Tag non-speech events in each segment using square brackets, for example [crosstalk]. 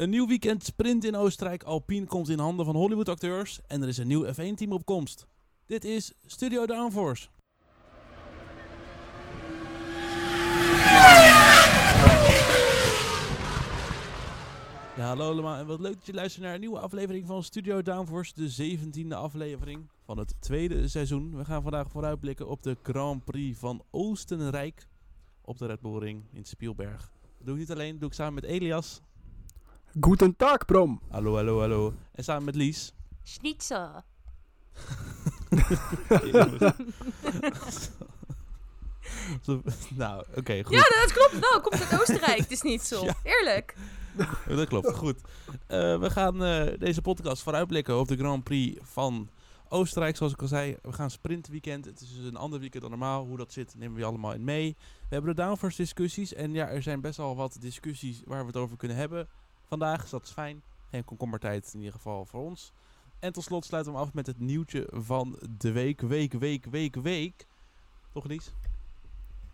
Een nieuw weekend sprint in Oostenrijk Alpine komt in handen van Hollywood acteurs en er is een nieuw F1 team op komst. Dit is Studio Downforce. Ja, hallo allemaal en wat leuk dat je luistert naar een nieuwe aflevering van Studio Downforce, de 17e aflevering van het tweede seizoen. We gaan vandaag vooruitblikken op de Grand Prix van Oostenrijk op de Red Bull Ring in Spielberg. Dat doe ik niet alleen, dat doe ik samen met Elias. Guten Tag, Brom. Hallo, hallo, hallo. En samen met Lies. Schnitzel. Zo- nou, oké, goed. Ja, dat klopt wel. Komt uit Oostenrijk. Het is niet zo. Ja. Eerlijk. Dat klopt, goed. Eh, we gaan eh, deze podcast vooruitblikken op de Grand Prix van Oostenrijk. Zoals ik al zei, we gaan sprintweekend. Het is dus een ander weekend dan normaal. Hoe dat zit, nemen we allemaal in mee. We hebben de downforce discussies. En ja, er zijn best wel wat discussies waar we het over kunnen hebben vandaag. Dus dat is fijn. Geen komkommertijd in ieder geval voor ons. En tot slot sluiten we hem af met het nieuwtje van de week. Week, week, week, week. Toch Lies?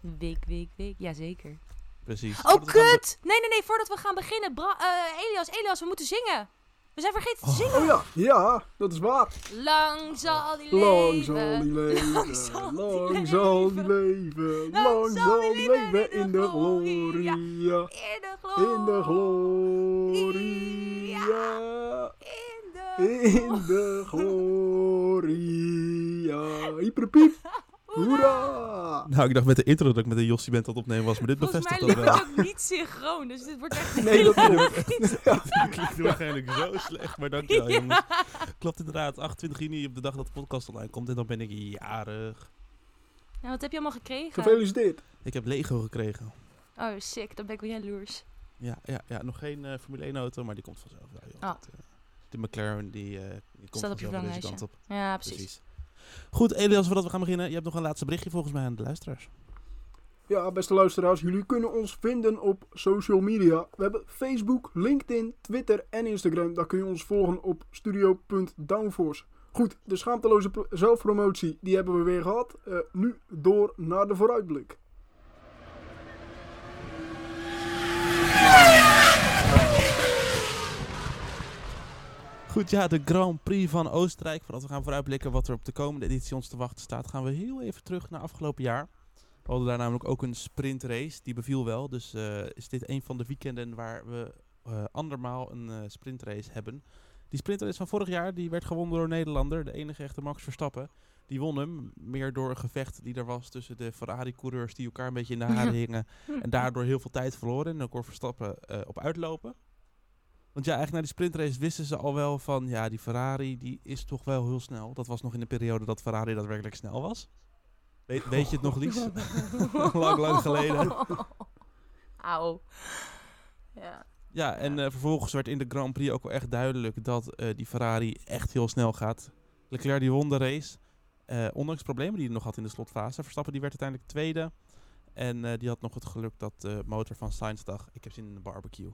Week, week, week. Jazeker. Precies. Oh, kut! Nee, nee, nee. Voordat we gaan beginnen. Bra Elias, Elias, we moeten zingen. We zijn vergeten te Oh. zingen. Oh ja, ja, dat is waar. Lang zal die Lang leven. zal die leven, Lang zal die lang zal die leven, lang zal die leven in de gloria, In de in de gloria. gloria, In de in de gloria. Hyperpiep, hoera. [laughs] Nou, ik dacht met de intro dat ik met een Jossie aan het opnemen was, maar dit Volgens bevestigt dat wel. het ook niet synchroon, dus dit wordt echt [laughs] Nee, dat niet. Dat [laughs] klinkt waarschijnlijk zo slecht, maar dankjewel Ja. jongens. Klopt inderdaad, 28 juni op de dag dat de podcast online komt en dan ben ik jarig. Ja, wat heb je allemaal gekregen? Gefeliciteerd. Ik heb Lego gekregen. Oh, sick. Dan ben ik weer jaloers. Ja, ja, ja nog geen eh, Formule 1 auto, maar die komt vanzelf. Joh. Oh. Dat, eh, de McLaren die, eh, die komt Staat op je vanzelf deze kant op. Ja, precies. Goed, Elias, voordat we gaan beginnen, je hebt nog een laatste berichtje volgens mij aan de luisteraars. Ja, beste luisteraars, jullie kunnen ons vinden op social media. We hebben Facebook, LinkedIn, Twitter en Instagram. Daar kun je ons volgen op studio.downforce. Goed, de schaamteloze pro- zelfpromotie, die hebben we weer gehad. Eh, nu door naar de vooruitblik. Goed, ja, de Grand Prix van Oostenrijk. Voordat we gaan vooruitblikken wat er op de komende editie ons te wachten staat, gaan we heel even terug naar afgelopen jaar. We hadden daar namelijk ook een sprintrace, die beviel wel. Dus eh, is dit een van de weekenden waar we eh, andermaal een eh, sprintrace hebben. Die sprintrace van vorig jaar, die werd gewonnen door een Nederlander, de enige echte Max Verstappen. Die won hem, meer door een gevecht die er was tussen de Ferrari-coureurs die elkaar een beetje in de haren [laughs] hingen. En daardoor heel veel tijd verloren. En dan kon Verstappen op uitlopen. Want ja, eigenlijk na die sprintrace wisten ze al wel van... Ja, die Ferrari die is toch wel heel snel. Dat was nog in de periode dat Ferrari daadwerkelijk snel was. Weet, [laughs] weet je het nog, Lies? [laughs] lang, lang geleden. [laughs] Auw. Ja. Ja, en eh, vervolgens werd in de Grand Prix ook wel echt duidelijk... dat eh, die Ferrari echt heel snel gaat. Leclerc die won de race. eh, ondanks problemen die hij nog had in de slotfase. Verstappen die werd uiteindelijk tweede. En die had nog het geluk dat de motor van Sainz dacht... Ik heb zin in een barbecue.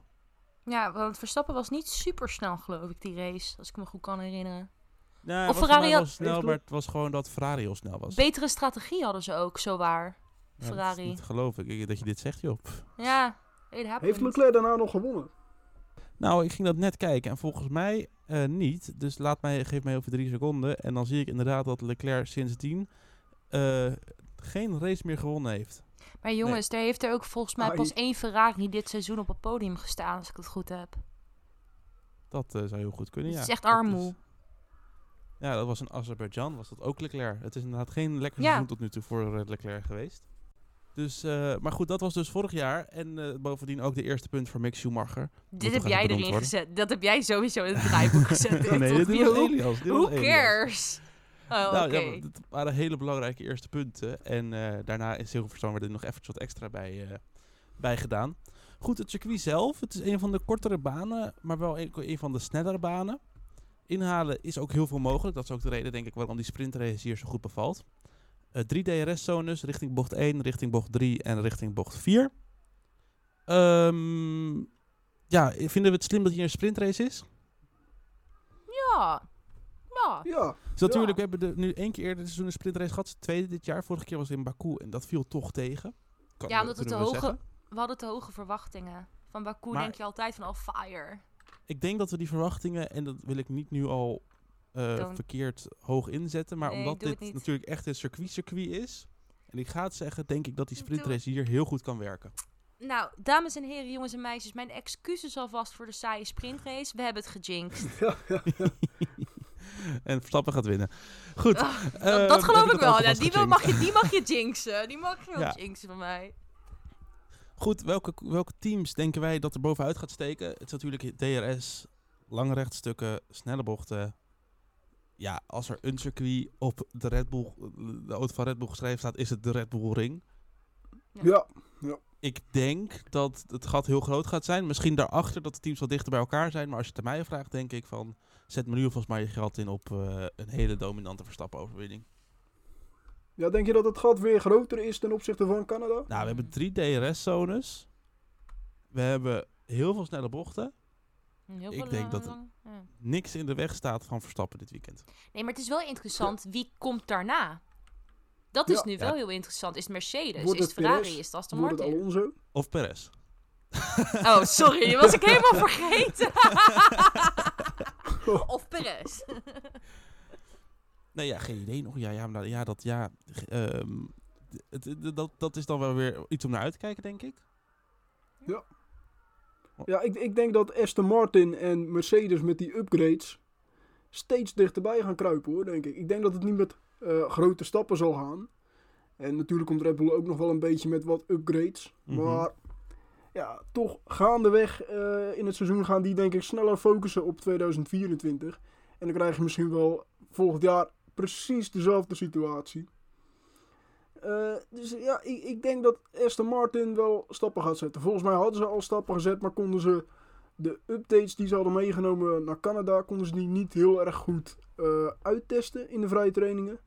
Ja, want Verstappen was niet super snel, geloof ik, die race. Als ik me goed kan herinneren. Nee, Of was Ferrari had- snel, maar het was gewoon dat Ferrari heel snel was. Betere strategie hadden ze ook, zo waar. Ja, dat Ferrari. niet geloof ik dat je dit zegt, joh. Ja. Heeft Leclerc daarna nog gewonnen? Nou, ik ging dat net kijken en volgens mij eh, niet. Dus laat mij, geef mij over drie seconden. En dan zie ik inderdaad dat Leclerc sindsdien eh geen race meer gewonnen heeft. Maar jongens, er heeft er ook volgens mij Ah, pas je- één Ferrari dit seizoen op het podium gestaan, als ik het goed heb. Dat eh, zou heel goed kunnen, ja. Het is echt armoe. ja, dat was in Azerbeidzjan, was dat ook Leclerc. Het is inderdaad geen lekker Ja. seizoen tot nu toe voor eh, Leclerc geweest. Dus, eh, maar goed, dat was dus vorig jaar. En bovendien ook de eerste punt voor Mick Schumacher. Dit heb jij erin worden? gezet. Dat heb jij sowieso in het draaiboek gezet. [laughs] nee, dit. Elias. Who Elias. Oh, Nou, ja, het waren hele belangrijke eerste punten. En eh, daarna in Silverstone werd er nog even wat extra bij, eh, bij gedaan. Goed, het circuit zelf. Het is een van de kortere banen, maar wel een, een van de snellere banen. Inhalen is ook heel veel mogelijk. Dat is ook de reden, denk ik, waarom die sprintrace hier zo goed bevalt. Eh, drie DRS-zones richting bocht 1, richting bocht 3 en richting bocht 4. Ehm, ja, vinden we het slim dat hier een sprintrace is? Ja. Ja. Ja. Dus natuurlijk, we hebben de, nu één keer eerder dit seizoen een sprintrace gehad. De tweede dit jaar. Vorige keer was het in Baku en dat viel toch tegen. Kan- Ja, omdat het te we hoge, zeggen. we hadden te hoge verwachtingen. Van Baku Maar- denk je altijd van, oh, fire. Ik denk dat we die verwachtingen, en dat wil ik niet nu al eh, verkeerd hoog inzetten, maar Nee, omdat dit natuurlijk echt een circuit-circuit is, en ik ga het zeggen, denk ik dat die sprintrace hier heel goed kan werken. Nou, dames en heren, jongens en meisjes, mijn excuses alvast voor de saaie sprintrace. We hebben het [laughs] gejinxed. Ja, ja, ja. [laughs] en Verstappen gaat winnen. Goed. Ah, eh, dat, geloof ik wel. Ja, die, mag je, die mag je jinxen. Die mag je wel Ja. jinxen van mij. Goed, welke, welke teams denken wij dat er bovenuit gaat steken? Het is natuurlijk DRS, lange rechtstukken, snelle bochten. Ja, als er een circuit op de Red Bull, de auto van Red Bull geschreven staat, is het de Red Bull Ring. ja. Ik denk dat het gat heel groot gaat zijn. Misschien daarachter dat de teams wat dichter bij elkaar zijn. Maar als je het aan mij vraagt, denk ik van... Zet me nu alvast maar je geld in op eh, een hele dominante Verstappen-overwinning. Ja, denk je dat het gat weer groter is ten opzichte van Canada? Nou, we hebben drie DRS-zones. We hebben heel veel snelle bochten. Heel Ik denk dat- ja. Niks in de weg staat van Verstappen dit weekend. Nee, maar het is wel interessant. Wie komt daarna? Dat is Ja. nu Ja. wel heel interessant. Is het Mercedes? Wordt is het Ferrari? Perez? Is het Aston Wordt het Martin? Alonso? Of Perez. Oh, sorry. Die was ik [laughs] helemaal vergeten. [laughs] [laughs] of Perez. [laughs] Nee, ja, geen idee nog. Ja, ja, maar ja dat, ja, ehm, het, het- dat, dat is dan wel weer iets om naar uit te kijken, denk ik. Ja, ik, ik denk dat Aston Martin en Mercedes met die upgrades steeds dichterbij gaan kruipen hoor, denk ik. Ik denk dat het niet met eh, grote stappen zal gaan. En natuurlijk komt Red Bull ook nog wel een beetje met wat upgrades. Mhm. Maar ja, toch gaandeweg eh in het seizoen gaan die denk ik sneller focussen op 2024. En dan krijg je misschien wel volgend jaar precies dezelfde situatie. Eh, dus ja, ik, ik denk dat Aston Martin wel stappen gaat zetten. Volgens mij hadden ze al stappen gezet, maar konden ze de updates die ze hadden meegenomen naar Canada, konden ze die niet heel erg goed eh, uittesten in de vrije trainingen.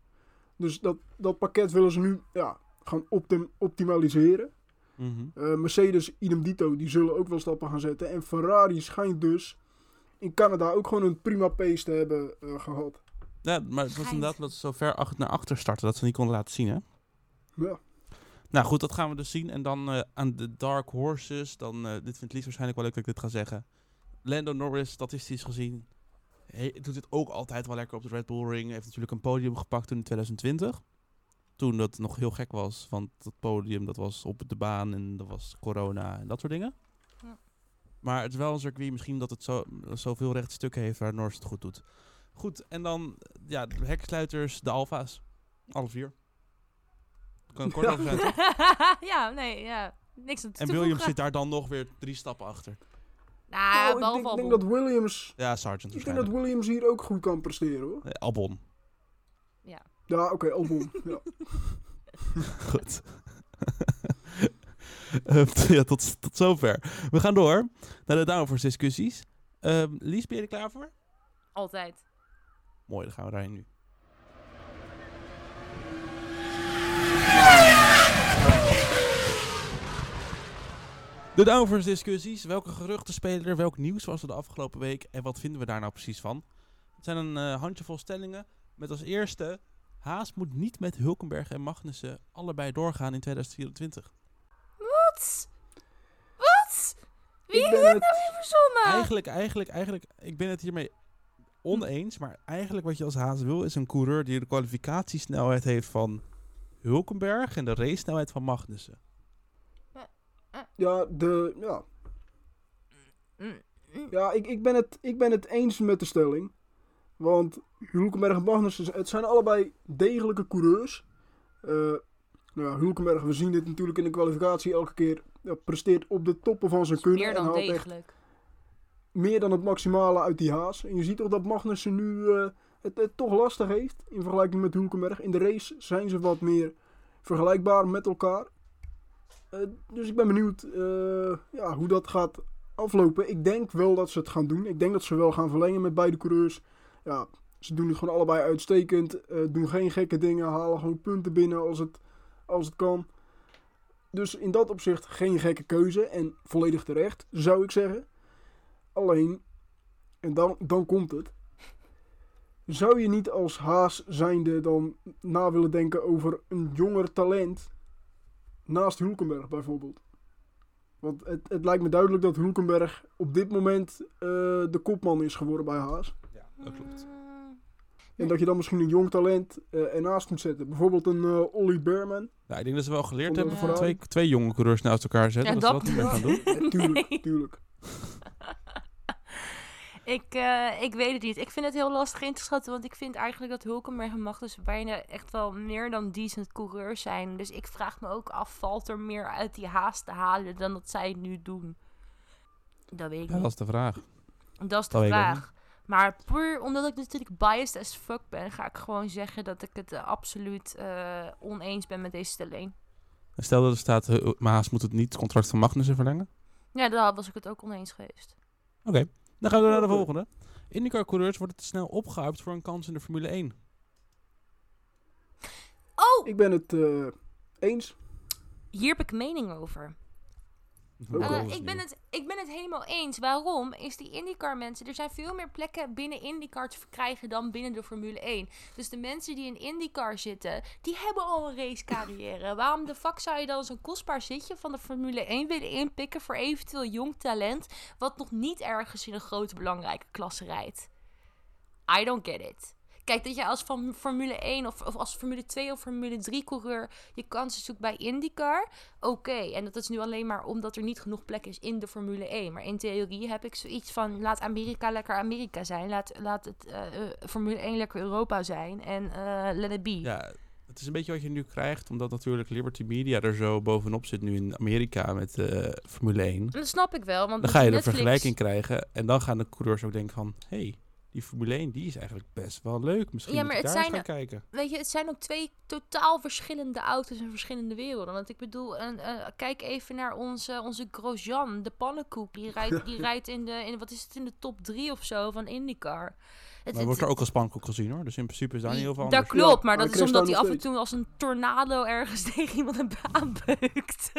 Dus dat, dat pakket willen ze nu ja, gaan optim- optimaliseren. Mhm. Eh, Mercedes, idem dito, die zullen ook wel stappen gaan zetten. En Ferrari schijnt dus in Canada ook gewoon een prima pace te hebben eh, gehad. Ja, maar het was Schijnt. inderdaad dat ze zo ver ach- naar achter starten dat ze niet konden laten zien, hè? Ja. Nou goed, dat gaan we dus zien. En dan eh, aan de Dark Horses, dan, eh, dit vindt Lies waarschijnlijk wel leuk dat ik dit ga zeggen. Lando Norris, statistisch gezien, he- doet het ook altijd wel lekker op de Red Bull Ring. Heeft natuurlijk een podium gepakt toen in 2020. Toen dat nog heel gek was, want dat podium dat was op de baan en dat was corona en dat soort dingen. Ja. Maar het is wel een circuit misschien dat het zo, zoveel rechte stukken heeft waar Norris het goed doet. Goed, en dan ja, de heksluiters, de alfa's. Alle vier. Kan kort over zijn, toch? [laughs] ja, nee, ja. Niks aan En Williams zit daar dan nog weer drie stappen achter. Nou, Nou, ik denk, ik denk Albon. dat Williams, Ja, Sargent ik denk dat Williams hier ook goed kan presteren hoor. Nee, Albon. Ja, oké, Albon. ja. [laughs] Goed. [laughs] Eh, ja, tot, tot zover. We gaan door naar de downforce discussies. Ehm Lies, ben je er klaar voor? Altijd. Mooi, dan gaan we daarheen nu. De downforce discussies. Welke geruchten spelen er? Welk nieuws was er de afgelopen week? En wat vinden we daar nou precies van? Het zijn een eh, handjevol stellingen. Met als eerste... Haas moet niet met Hulkenberg en Magnussen allebei doorgaan in 2024. Wat? Wat? Wie Ik heeft dat het- nou weer verzonnen? Eigenlijk, eigenlijk, eigenlijk, ik ben het hiermee oneens. Maar eigenlijk wat je als Haas wil is een coureur die de kwalificatiesnelheid heeft van Hulkenberg en de race snelheid van Magnussen. Ja, de, ja. Mm, mm. ja ik, ik, ben het, ik ben het eens met de stelling. Want Hulkenberg en Magnussen, het zijn allebei degelijke coureurs. Eh, nou ja, Hulkenberg, we zien dit natuurlijk in de kwalificatie elke keer. Ja, presteert op de toppen van zijn kunnen. Meer en dan echt degelijk. meer dan het maximale uit die haas. En je ziet toch dat Magnussen nu eh, het, het toch lastig heeft in vergelijking met Hulkenberg. In de race zijn ze wat meer vergelijkbaar met elkaar. Eh, dus ik ben benieuwd ja, hoe dat gaat aflopen. Ik denk wel dat ze het gaan doen. Ik denk dat ze wel gaan verlengen met beide coureurs. Ja, ze doen het gewoon allebei uitstekend. eh, doen geen gekke dingen. Halen gewoon punten binnen als het, als het kan. Dus in dat opzicht geen gekke keuze. En volledig terecht, zou ik zeggen. Alleen, en dan, dan komt het. Zou je niet als haas zijnde dan na willen denken over een jonger talent naast Hulkenberg bijvoorbeeld? Want het, het lijkt me duidelijk dat Hulkenberg op dit moment eh, de kopman is geworden bij Haas. Dat klopt. En dat je dan misschien een jong talent eh, ernaast moet zetten. Bijvoorbeeld een eh Ollie Behrman. Nou, ik denk dat ze wel geleerd hebben van twee, twee jonge coureurs naast elkaar zetten. Ja, dat, ze dat dat- niet meer gaan doen. Ja, [laughs] tuurlijk, Nee. tuurlijk. [laughs] Ik, eh, ik weet het niet. Ik vind het heel lastig in te schatten. Want ik vind eigenlijk dat Hulkenberg en Magnus bijna echt wel meer dan decent coureurs zijn. Dus ik vraag me ook af, valt er meer uit die haast te halen dan dat zij nu doen? Dat weet ik Ja, niet. dat is de vraag. Dat is de Dat weet ik ook vraag. Maar puur omdat ik natuurlijk biased as fuck ben, ga ik gewoon zeggen dat ik het eh, absoluut eh, oneens ben met deze stelling. Stel dat er staat, uh, Maas moet het niet het contract van Magnussen verlengen. Ja, daar was ik het ook oneens geweest. Oké, dan gaan we naar de volgende. IndyCar-coureurs worden te snel opgehyped voor een kans in de Formule 1. Oh, Ik ben het eh, eens. hier heb ik een mening over. Eh, ik, ben het, ik ben het helemaal eens. Waarom? Is die IndyCar mensen... Er zijn veel meer plekken binnen IndyCar te verkrijgen dan binnen de Formule 1. Dus de mensen die in IndyCar zitten, die hebben al een racecarrière. [laughs] Waarom de fuck zou je dan zo'n kostbaar zitje van de Formule 1 willen inpikken voor eventueel jong talent... wat nog niet ergens in een grote belangrijke klasse rijdt? I don't get it. Kijk, dat je als van Formule 1 of, of als Formule 2 of Formule 3 coureur je kansen zoekt bij IndyCar. Oké, en dat is nu alleen maar omdat er niet genoeg plek is in de Formule 1. Maar in theorie heb ik zoiets van: laat Amerika lekker Amerika zijn. Laat, laat het eh, eh, Formule 1 lekker Europa zijn. En eh let it be. Ja, het is een beetje wat je nu krijgt, omdat natuurlijk Liberty Media er zo bovenop zit nu in Amerika met Formule 1. En dat snap ik wel. Want Dan ga je de Netflix- vergelijking krijgen en dan gaan de coureurs ook denken van... hey, die Formule 1 die is eigenlijk best wel leuk. Misschien Ja, moet maar ik het daar eens zijn- gaan kijken. Weet je, het zijn ook twee totaal verschillende auto's en verschillende werelden. Want ik bedoel, een, eh, kijk even naar onze, onze Grosjean, de pannenkoek. Die rijdt, die [laughs] rijdt in de, in, wat is het, in de top drie of zo van IndyCar. Het, Maar wordt er ook als spankoek gezien hoor. Dus in principe is daar niet heel veel Dat anders. klopt, maar dat is omdat hij af en toe als een tornado ergens [laughs] tegen iemand een baan beukt.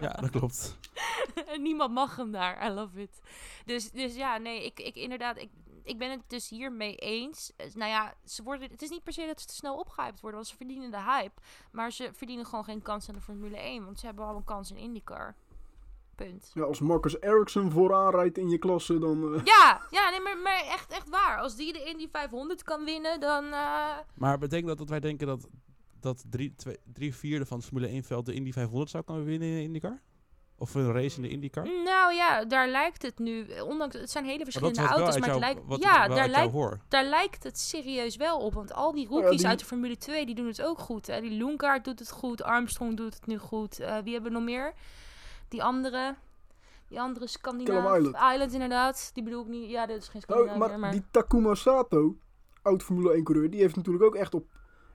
Ja, dat klopt. [laughs] en niemand mag hem daar. I love it. Dus, dus ja, nee, ik, ik inderdaad, ik, ik ben het dus hiermee eens. Eh, Nou ja, ze worden, het is niet per se dat ze te snel opgehyped worden, want ze verdienen de hype. Maar ze verdienen gewoon geen kans aan de Formule 1, want ze hebben al een kans in IndyCar. Punt. Ja, als Marcus Ericsson vooraan rijdt in je klasse, dan... eh, Ja, ja nee, maar, maar echt, echt waar. Als die de Indy 500 kan winnen, dan... eh, Maar betekent dat dat wij denken dat, dat drie, twee, drie vierde van het Formule 1 veld de Indy 500 zou kunnen winnen in IndyCar? Of een race in de IndyCar? Nou ja, daar lijkt het nu, ondanks het zijn hele dat verschillende auto's, maar het lijkt, ja, wel daar uit jou lijkt, hoor. daar lijkt het serieus wel op. Want al die ja, rookies die- uit de Formule 2, die doen het ook goed. Hè? Die Loenkaart doet het goed, Armstrong doet het nu goed. Eh, wie hebben we nog meer? Die andere, die andere Scandinavië. Callum Island. Island inderdaad. Die bedoel ik niet, ja, dit is geen Oh, Scandinavië, maar, maar... die Takuma Sato, oud Formule 1 coureur, die heeft natuurlijk ook echt op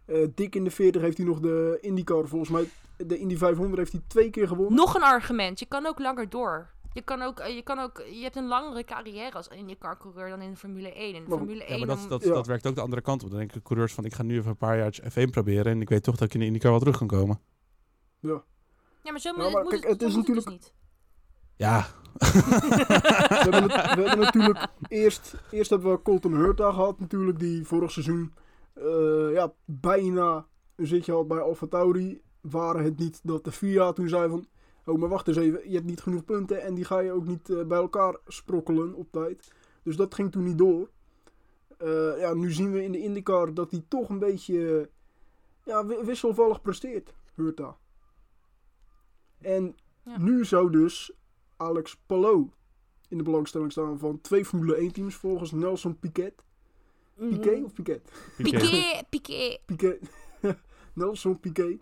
eh, dik in de 40 heeft hij nog de IndyCar volgens mij. De Indy 500 heeft hij twee keer gewonnen. Nog een argument, je kan ook langer door. Je, kan ook, eh, je, kan ook, je hebt een langere carrière als IndyCar-coureur dan in de Formule 1. In de Maar- Formule 1 Ja, maar dat, dat, Ja. dat werkt ook de andere kant op. Dan denken coureurs van, ik ga nu even een paar jaar F1 proberen en ik weet toch dat ik in de IndyCar wel terug kan komen. Ja, maar zo moet, Ja, het, maar moet kijk, het, is moet het dus natuurlijk- niet. Ja, We hebben, het- we hebben natuurlijk eerst, eerst hebben we Colton Hurta gehad natuurlijk, die vorig seizoen eh, ja, bijna een zitje had bij Alfa Tauri. Waren het niet dat de FIA toen zei van, oh maar wacht eens even, je hebt niet genoeg punten en die ga je ook niet eh, bij elkaar sprokkelen op tijd. Dus dat ging toen niet door. Eh, ja, nu zien we in de IndyCar dat hij toch een beetje ja, wi- wisselvallig presteert, Hurta. En Ja. nu zou dus Alex Palou in de belangstelling staan van twee Formule 1 teams volgens Nelson Piquet. Piquet of Piquet? Piqué, Piqué. Piquet. Nelson Piquet.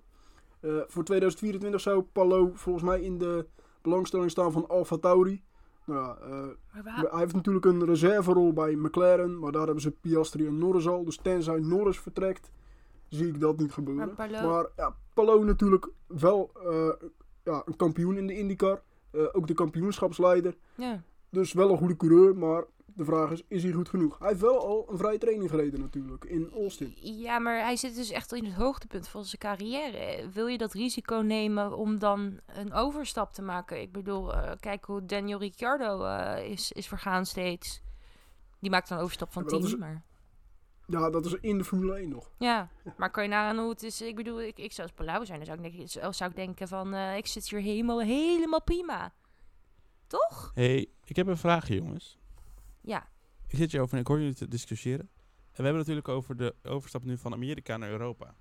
Eh, voor 2024 zou Palou volgens mij in de belangstelling staan van Alfa Tauri. Nou ja, eh, hij heeft natuurlijk een reserverol bij McLaren, maar daar hebben ze Piastri en Norris al. Dus tenzij Norris vertrekt, zie ik dat niet gebeuren. Maar Maar ja, Palou natuurlijk wel eh, ja, een kampioen in de IndyCar. Eh, ook de kampioenschapsleider. Ja. Dus wel een goede coureur, maar de vraag is, is hij goed genoeg? Hij heeft wel al een vrije training gereden natuurlijk, in Austin. ja, maar hij zit dus echt in het hoogtepunt van zijn carrière. Wil je dat risico nemen om dan een overstap te maken? Ik bedoel, eh, kijk hoe Daniel Ricciardo eh, is, is vergaan steeds. Die maakt dan een overstap van Ja, maar dat 10, is- maar... Ja, dat is in de Formule 1 nog. Ja, maar kan je nagaan hoe het is? Ik bedoel, ik, ik zou als Palau zijn, dan zou ik, denken, zou- zou ik denken van... eh, ik zit hier helemaal, helemaal prima. toch? hey, ik heb een vraagje, jongens. Ja. Ik zit hier over en ik hoor jullie te discussiëren. En we hebben natuurlijk over de overstap nu van Amerika naar Europa.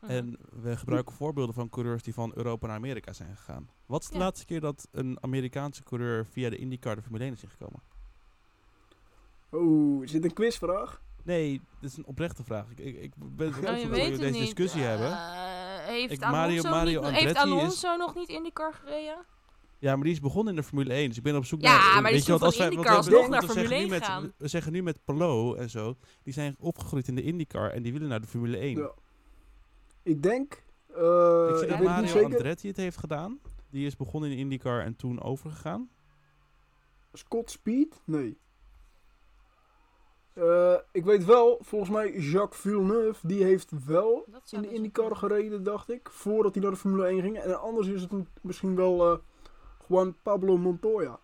Mhm. En we gebruiken voorbeelden van coureurs die van Europa naar Amerika zijn gegaan. Wat is de Ja. laatste keer dat een Amerikaanse coureur via de IndyCar de Formule 1 is ingekomen? Oh, is dit een quizvraag? Nee, dit is een oprechte vraag. Ik, ik, ik ben Nou, je dat we deze discussie hebben. Eh, heeft, Ik- Alonso Mario- Mario niet, heeft Andretti is- Alonso nog niet in die car gereden? Ja, maar die is begonnen in de Formule 1. Dus ik ben op zoek Ja, naar... maar die weet is je wat, toen als wij- IndyCar want naar Formule nu 1 met- gegaan. We zeggen nu met Polo en zo. Die zijn opgegroeid in de IndyCar en die willen naar de Formule 1. Ja. Ik denk... eh, ik zie dat weet niet Mario. Andretti het heeft gedaan. Die is begonnen in de IndyCar en toen overgegaan. Scott Speed? Nee. Eh, ik weet wel, volgens mij Jacques Villeneuve, die heeft wel in de IndyCar gereden, dacht ik. Voordat hij naar de Formule 1 ging. En anders is het misschien wel eh Juan Pablo Montoya.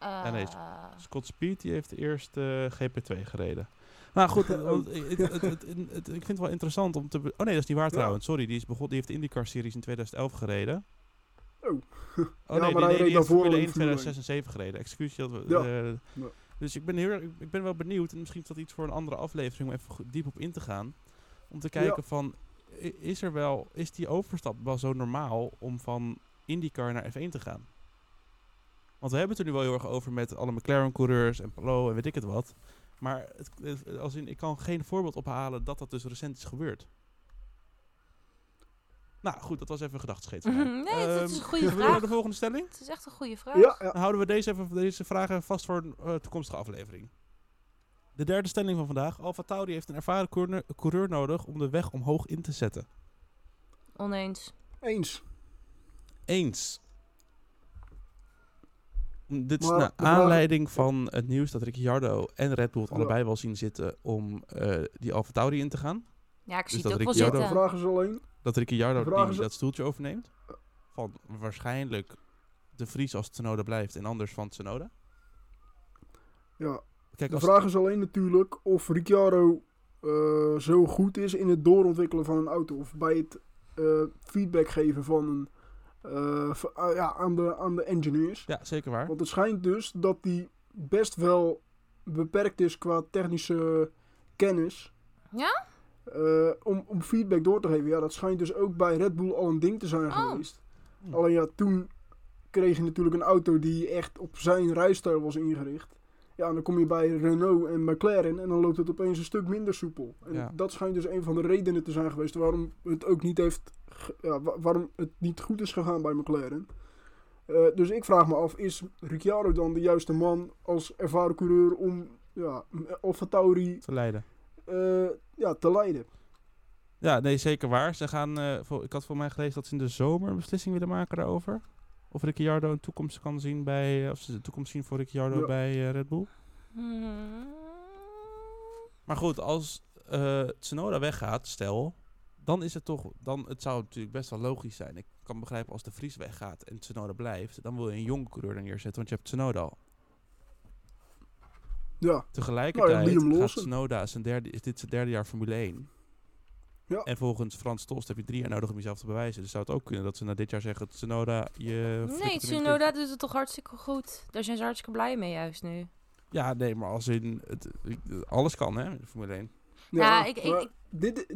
Ja, nee, Eh, Scott Speed die heeft eerst eh, GP2 gereden. Nou goed, [laughs] eh, ik- het, het, het, het- het- ik vind het wel interessant om te... Oh nee, dat is niet waar Ja. trouwens. Sorry, die, is begon, die heeft de IndyCar-series in 2011 gereden. Oh. [laughs] Oh Ja, nee, maar die, hij nee, reed die heeft daarvoor Formule al 1 in in Formule 2006 en 2007 gereden. Excuus. Dat we, Ja. eh, Ja. Dus ik ben, heel, erg- ik ben wel benieuwd, en misschien is dat iets voor een andere aflevering, om even diep op in te gaan. Om te kijken van, is er wel, is die overstap wel zo normaal om van IndyCar naar F1 te gaan? Want we hebben het er nu wel heel erg over met alle McLaren-coureurs en Polo en weet ik het wat. Maar het, het- als in, ik kan geen voorbeeld ophalen dat dat dus recent is gebeurd. Nou goed, dat was even een gedachtescheet. van mij. Nee, dat is een Ehm, goede willen we naar vraag. de volgende stelling? Het is echt een goede vraag. Ja, ja. Dan houden we deze, even, deze vragen vast voor een eh, toekomstige aflevering. De derde stelling van vandaag. Alfa Tauri heeft een ervaren coureur, coureur nodig om de weg omhoog in te zetten. Oneens. eens. Eens. Mm, Dit is Maar naar aanleiding van het nieuws dat Ricciardo en Red Bull het allebei wel zien zitten om eh, die Alfa Tauri in te gaan. Ja, ik Dus zie dat het ook wel Ricciardo- zitten. vraag is alleen... Dat Ricciardo die, is- dat stoeltje overneemt. Van waarschijnlijk de Vries als Tsunoda blijft en anders van Tsunoda. Ja, Kijk, de vraag is alleen natuurlijk of Ricciardo eh, zo goed is in het doorontwikkelen van een auto. Of bij het eh, feedback geven van een, eh, ah, ja, aan, de, aan de engineers. ja, zeker waar. Want het schijnt dus dat die best wel beperkt is qua technische kennis. Ja? Eh, om, om feedback door te geven. Ja, dat schijnt dus ook bij Red Bull al een ding te zijn Oh. geweest. Alleen ja, toen kreeg je natuurlijk een auto die echt op zijn rijstijl was ingericht. Ja, en dan kom je bij Renault en McLaren en dan loopt het opeens een stuk minder soepel. En Ja. dat schijnt dus een van de redenen te zijn geweest waarom het ook niet heeft, ja, wa- waarom het niet goed is gegaan bij McLaren. Eh, dus ik vraag me af, is Ricciardo dan de juiste man als ervaren coureur om ja, Alfa Tauri Te leiden. eh, ja, te leiden? Ja, nee, zeker waar. Ze gaan, eh, ik had voor mij gelezen dat ze in de zomer een beslissing willen maken daarover. Of Ricciardo een toekomst kan zien bij, eh, of ze de toekomst zien voor Ricciardo Ja. bij eh, Red Bull. Hmm. Maar goed, als eh Tsunoda weggaat, stel, dan is het toch, dan, het zou natuurlijk best wel logisch zijn. Ik kan begrijpen als de Vries weggaat en Tsunoda blijft, dan wil je een jonge coureur er neerzetten, want je hebt Tsunoda al. Ja, Tegelijkertijd Nou gaat. Tsunoda zijn derde, is dit zijn derde jaar Formule 1. Ja. En volgens Frans Tost heb je drie jaar nodig om jezelf te bewijzen. Dus zou het ook kunnen dat ze na dit jaar zeggen, Tsunoda, je... Nee, Tsunoda doet het toch hartstikke goed. Daar zijn ze hartstikke blij mee juist nu. Ja, nee, maar als in... Het, alles kan, hè, in de Formule 1. Ja, ik- ik- maar ik- Dit,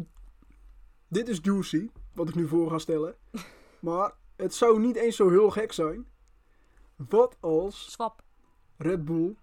dit is juicy, wat ik nu voor ga stellen. [laughs] maar het zou niet eens zo heel gek zijn. Wat als Swap. Red Bull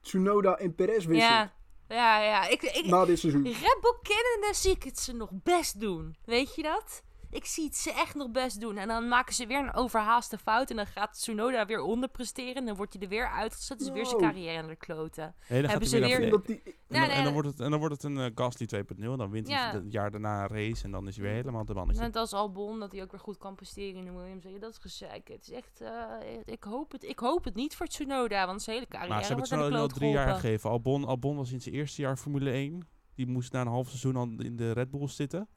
Tsunoda en Perez wisselt Ja, ja, ja. Ik, ik, na dit seizoen? Red Bull kennende zie ik het ze nog best doen. Weet je dat? Ik zie het ze echt nog best doen. En dan maken ze weer een overhaaste fout. En dan gaat Tsunoda weer onderpresteren. En dan wordt hij er weer uitgezet. Dus weer zijn carrière aan de kloten. Nee, dan Hebben gaat ze hij weer- weer Ik naar vind dat die, En, dan, nee, en, dan nee. wordt het, en dan wordt het een eh, Gasly 2.0. En dan wint Ja. hij het jaar daarna een race. En dan is hij weer helemaal de mannetje. Net als Albon, dat hij ook weer goed kan presteren in de Williams. Ja, Dat is gezeik. Het is echt... eh, ik, hoop het, ik hoop het niet voor Tsunoda. Want zijn hele carrière maar ze hebben wordt aan het de al drie jaar gegeven. Albon, Albon was in zijn eerste jaar Formule 1. Die moest na een half seizoen al in de Red Bull zitten.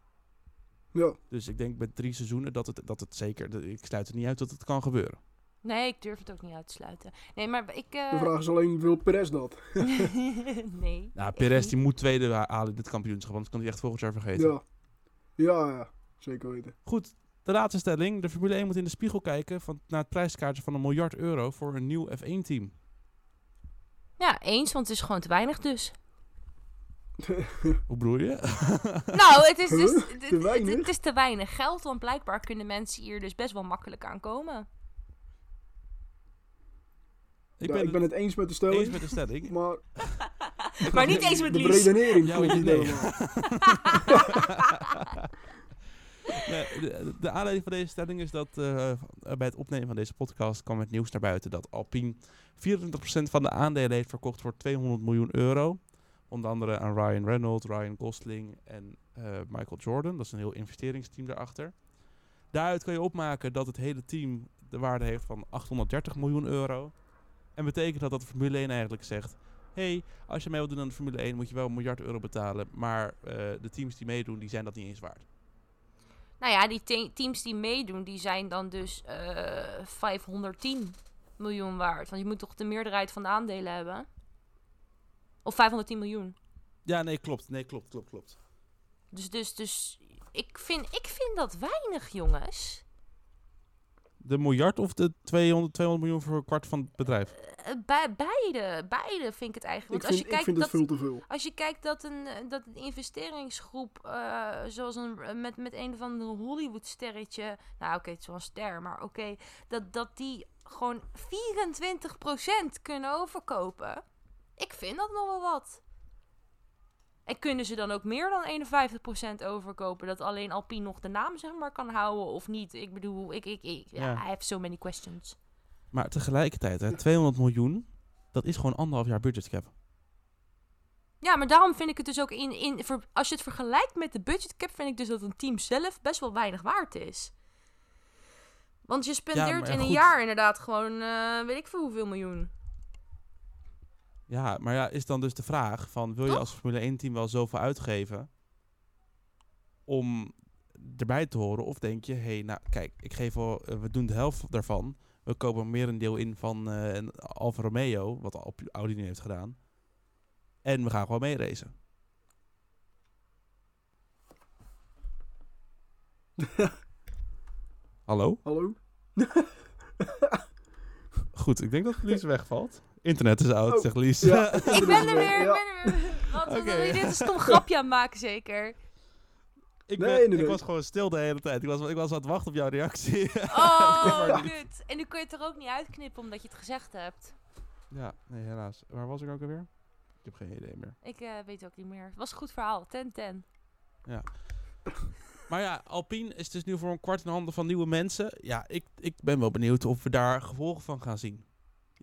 Ja, Dus ik denk met drie seizoenen dat het, dat het zeker... Ik sluit het niet uit dat het kan gebeuren. Nee, ik durf het ook niet uit te sluiten. Nee, maar ik... eh, de vraag is alleen, wil Perez dat? [laughs] [laughs] nee. Nou, Perez die moet tweede ha- halen in dit kampioenschap. Anders kan hij echt volgend jaar vergeten. Ja. ja, ja, zeker weten. Goed, De laatste stelling. De Formule 1 moet in de spiegel kijken van, naar het prijskaartje van een miljard euro voor een nieuw F1-team. Ja, eens, want het is gewoon te weinig dus. [laughs] Hoe bedoel je? [laughs] Nou, het is dus Huh? Te weinig? Het is te weinig geld, want blijkbaar kunnen mensen hier dus best wel makkelijk aan komen. ik ja, ben, ik ben het eens met de stelling. eens met de stelling. [laughs] Maar, Maar niet eens met de Lies. redenering Ja, niet nee. de aanleiding van deze stelling is dat eh, bij het opnemen van deze podcast kwam het nieuws naar buiten dat Alpine 24% van de aandelen heeft verkocht voor 200 miljoen euro. Onder andere aan Ryan Reynolds, Ryan Gosling en eh, Michael Jordan. Dat is een heel investeringsteam daarachter. Daaruit kan je opmaken dat het hele team de waarde heeft van 830 miljoen euro. En betekent dat dat de Formule 1 eigenlijk zegt... hey, als je mee wilt doen aan de Formule 1 moet je wel een miljard euro betalen. Maar eh, de teams die meedoen, die zijn dat niet eens waard. Nou ja, die te- teams die meedoen, die zijn dan dus eh 510 miljoen waard. Want je moet toch de meerderheid van de aandelen hebben? Of 510 miljoen. Ja, nee, klopt. Nee, klopt, klopt, klopt. Dus, dus, dus ik, vind, ik vind dat weinig, jongens. De miljard of de 200, 200 miljoen voor een kwart van het bedrijf? Eh, bij, beide, beide vind ik het eigenlijk. Ik Want als vind, je ik kijkt vind dat, het veel te veel. Als je kijkt dat een, eh, dat een investeringsgroep, eh, zoals een, eh, met, met een van de Hollywood-sterretje, nou oké, het is wel een ster, maar oké, dat, dat die gewoon 24% kunnen overkopen. Ik vind dat nog wel wat. En kunnen ze dan ook meer dan 51% overkopen? Dat alleen Alpine nog de naam zeg maar kan houden of niet? Ik bedoel, ik, ik, ik, ja, Ja. I have so many questions. Maar tegelijkertijd, hè, 200 miljoen, dat is gewoon anderhalf jaar budgetcap. Ja, maar daarom vind ik het dus ook in, in ver- als je het vergelijkt met de budgetcap, vind ik dus dat een team zelf best wel weinig waard is. Want je spendeert in een jaar inderdaad gewoon, eh, weet ik veel hoeveel miljoen. Ja, maar ja, is dan dus de vraag van, wil je als Formule 1 team wel zoveel uitgeven om erbij te horen? Of denk je, hé, hey, nou kijk, ik geef wel, eh, we doen de helft daarvan. We kopen meer een deel in van eh, een Alfa Romeo, wat Audi nu heeft gedaan. En we gaan gewoon meeracen. [laughs] Hallo? Hallo? [laughs] Goed, ik denk dat Lies wegvalt. Internet is oud, Oh, zegt Lies. ja. [laughs] Ik ben er weer, ik Ja. ben er weer. [laughs] Wat, Oké. dit is een stom grapje aan maken zeker. ik, Nee, ben- nee, ik was gewoon stil de hele tijd. Ik was, ik was aan het wachten op jouw reactie. [laughs] Oh, kut. En nu kun je het er ook niet uitknippen omdat je het gezegd hebt. ja, nee, helaas. Waar was ik ook alweer? Ik heb geen idee meer. Ik eh, weet ook niet meer. Het was een goed verhaal. 10-10. Maar ja, Alpine is dus nu voor een kwart in handen van nieuwe mensen. Ja, ik, ik ben wel benieuwd of we daar gevolgen van gaan zien.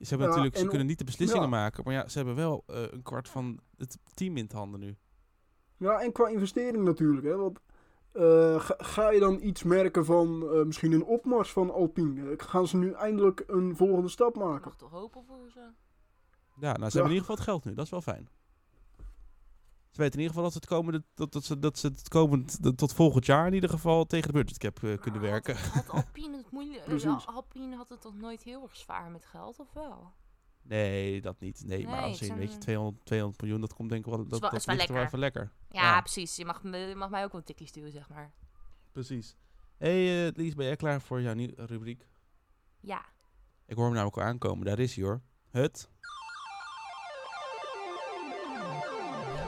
Ze hebben Ja, natuurlijk, ze en kunnen niet de beslissingen ja. maken. Maar ja, ze hebben wel eh, een kwart van het team in het handen nu. Ja, en qua investering natuurlijk. Hè, want eh, ga, ga je dan iets merken van eh, misschien een opmars van Alpine? Gaan ze nu eindelijk een volgende stap maken? mag toch hopen voor ze. Ja, nou, ze Ja. hebben in ieder geval het geld nu. Dat is wel fijn. Ze weten in ieder geval dat ze het komende, dat, dat ze, dat ze het komend, dat tot volgend jaar in ieder geval tegen de budgetcap eh, kunnen Maar werken. Had, had Alpine het moeilijk... [laughs] eh, Precies. Alpine had het toch nooit heel erg zwaar met geld, of wel? Nee, dat niet. Nee, maar als je, is weet je, een- 200, 200 miljoen, dat komt denk ik wel, dat, wel- dat is wel ligt er wel lekker. even lekker. Ja, Ja. precies. Je mag, je mag mij ook wel een tikkie sturen, zeg maar. Precies. hey, eh, Lies, ben jij klaar voor jouw nieuwe rubriek? Ja. Ik hoor hem namelijk al aankomen. Daar is hij hoor. Het.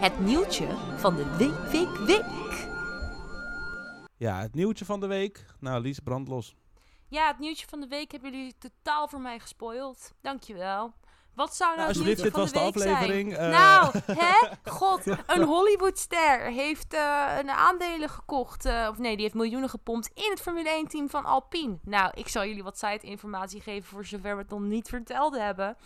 Het nieuwtje van de week, week, week. Ja, het nieuwtje van de week. Nou, Lies, brand los. Ja, het nieuwtje van de week hebben jullie totaal voor mij gespoild. Dankjewel. Wat zou nou, Nou, het dit van was de de week aflevering. zijn? eh. Nou, hè? [laughs] God, een Hollywoodster heeft eh, een aandelen gekocht. eh, of nee, die heeft miljoenen gepompt in het Formule 1-team van Alpine. Nou, ik zal jullie wat site-informatie geven voor zover we het nog niet verteld hebben.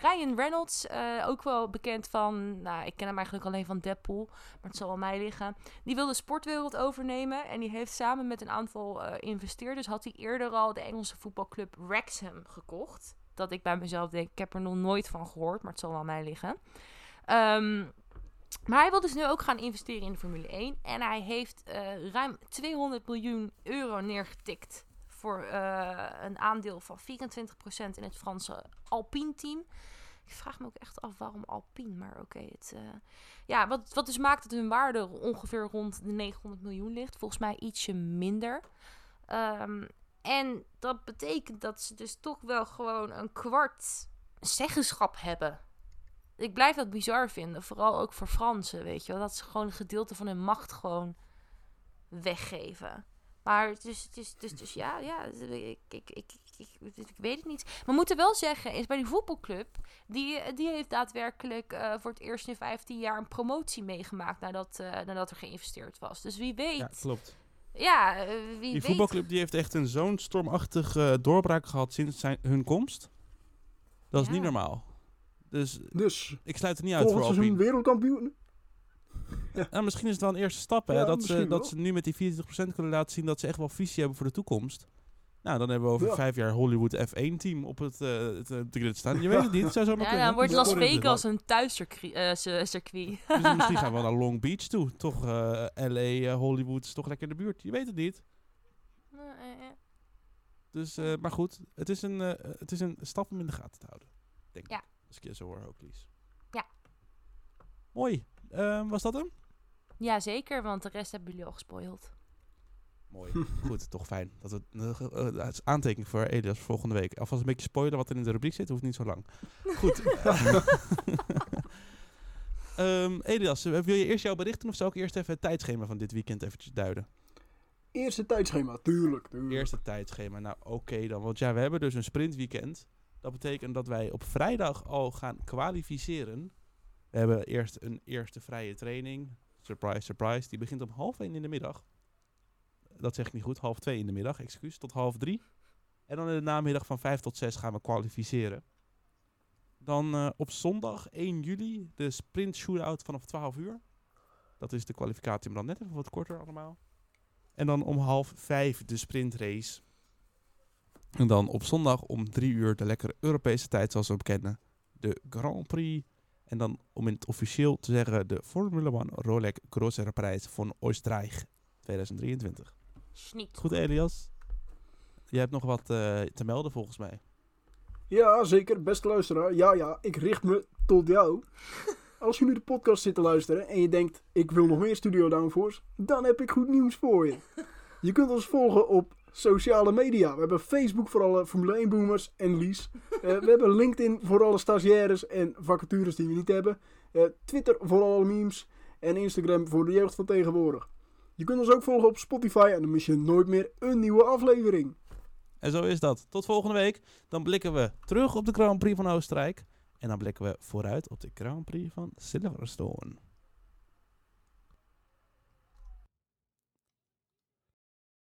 Ryan Reynolds, ook wel bekend van... Nou, ik ken hem eigenlijk alleen van Deadpool, maar het zal aan mij liggen. Die wil de sportwereld overnemen en die heeft samen met een aantal investeerders... had hij eerder al de Engelse voetbalclub Wrexham gekocht. Dat ik bij mezelf denk, ik heb er nog nooit van gehoord, maar het zal wel aan mij liggen. Ehm, maar hij wil dus nu ook gaan investeren in de Formule 1. En hij heeft eh, ruim 200 miljoen euro neergetikt voor eh, een aandeel van 24% in het Franse Alpine-team. Ik vraag me ook echt af waarom Alpine, maar oké. het, eh, ja, wat, wat dus maakt dat hun waarde ongeveer rond de 900 miljoen ligt. Volgens mij ietsje minder. Ehm, en dat betekent dat ze dus toch wel gewoon een kwart zeggenschap hebben. Ik blijf dat bizar vinden, vooral ook voor Fransen, weet je wel. Dat ze gewoon een gedeelte van hun macht gewoon weggeven. Maar het is, dus, dus ja, ja, ik, ik, ik, ik, weet het niet. Maar we moeten wel zeggen, is bij die voetbalclub, die, die heeft daadwerkelijk uh, voor het eerst in 15 jaar een promotie meegemaakt nadat, uh, nadat er geïnvesteerd was. Dus wie weet. Ja, klopt. Ja, uh, wie Die weet. voetbalclub die heeft echt een zo'n stormachtige doorbraak gehad sinds zijn, hun komst. Dat is Ja. niet normaal. Dus Dus, ik sluit het niet uit volgend voor seizoen Alpine. wereldkampioen. Nou, misschien is het wel een eerste stap, hè? Ja, dat, ze, dat ze nu met die 24% kunnen laten zien dat ze echt wel visie hebben voor de toekomst. Nou, dan hebben we over Ja. vijf jaar Hollywood F1-team op het, eh het, eh, grid staan. Je weet het niet, het zou zomaar Ja, kunnen. dan wordt. Las Vegas een thuiscircuit. eh, c- circuit. Dus misschien gaan we wel naar Long Beach toe. Toch eh, LA, Hollywood is toch lekker in de buurt. Je weet het niet. Dus, eh, maar goed, het is, een, eh, het is een stap om in de gaten te houden. Denk Ja. ik. Als ik je zo hoor, ook Lies. Ja. Mooi. Ehm, was dat hem? Ja, zeker, want de rest hebben jullie al gespoild. Mooi. [laughs] Goed, toch fijn. Dat het, dat is aantekening voor Elias volgende week. Alvast een beetje spoilen wat er in de rubriek zit. Hoeft niet zo lang. [laughs] Goed. [laughs] Ehm, Elias, eh, wil je eerst jouw bericht doen of zou ik eerst even het tijdschema van dit weekend eventjes duiden? Eerste tijdschema, tuurlijk. tuurlijk. Eerste tijdschema. Nou, oké dan. Want ja, we hebben dus een sprintweekend. Dat betekent dat wij op vrijdag al gaan kwalificeren. We hebben eerst een eerste vrije training. Surprise, surprise. Die begint om half één in de middag. Dat zeg ik niet goed. Half twee in de middag, excuus. Tot half drie. En dan in de namiddag van vijf tot zes gaan we kwalificeren. Dan eh, op zondag 1 juli de sprint shootout vanaf 12 uur. Dat is de kwalificatie, maar dan net even wat korter allemaal. En dan om half vijf de sprintrace. En dan op zondag om drie uur de lekkere Europese tijd zoals we hem kennen. De Grand Prix. En dan om in het officieel te zeggen de Formule 1 Rolex Grosser Prijs van Oostenrijk 2023. Schniet. Goed Elias. Jij hebt nog wat eh, te melden volgens mij. Ja, zeker. Beste luisteraar. Ja, ja, ik richt me tot jou. [laughs] Als je nu de podcast zit te luisteren en je denkt, ik wil nog meer Studio Downforce, dan heb ik goed nieuws voor je. [laughs] Je kunt ons volgen op sociale media. We hebben Facebook voor alle Formule 1 boomers en Lies. [laughs] Eh, we hebben LinkedIn voor alle stagiaires en vacatures die we niet hebben. Eh, Twitter voor alle memes. En Instagram voor de jeugd van tegenwoordig. Je kunt ons ook volgen op Spotify en dan mis je nooit meer een nieuwe aflevering. En zo is dat. Tot volgende week. Dan blikken we terug op de Grand Prix van Oostenrijk. En dan blikken we vooruit op de Grand Prix van Silverstone.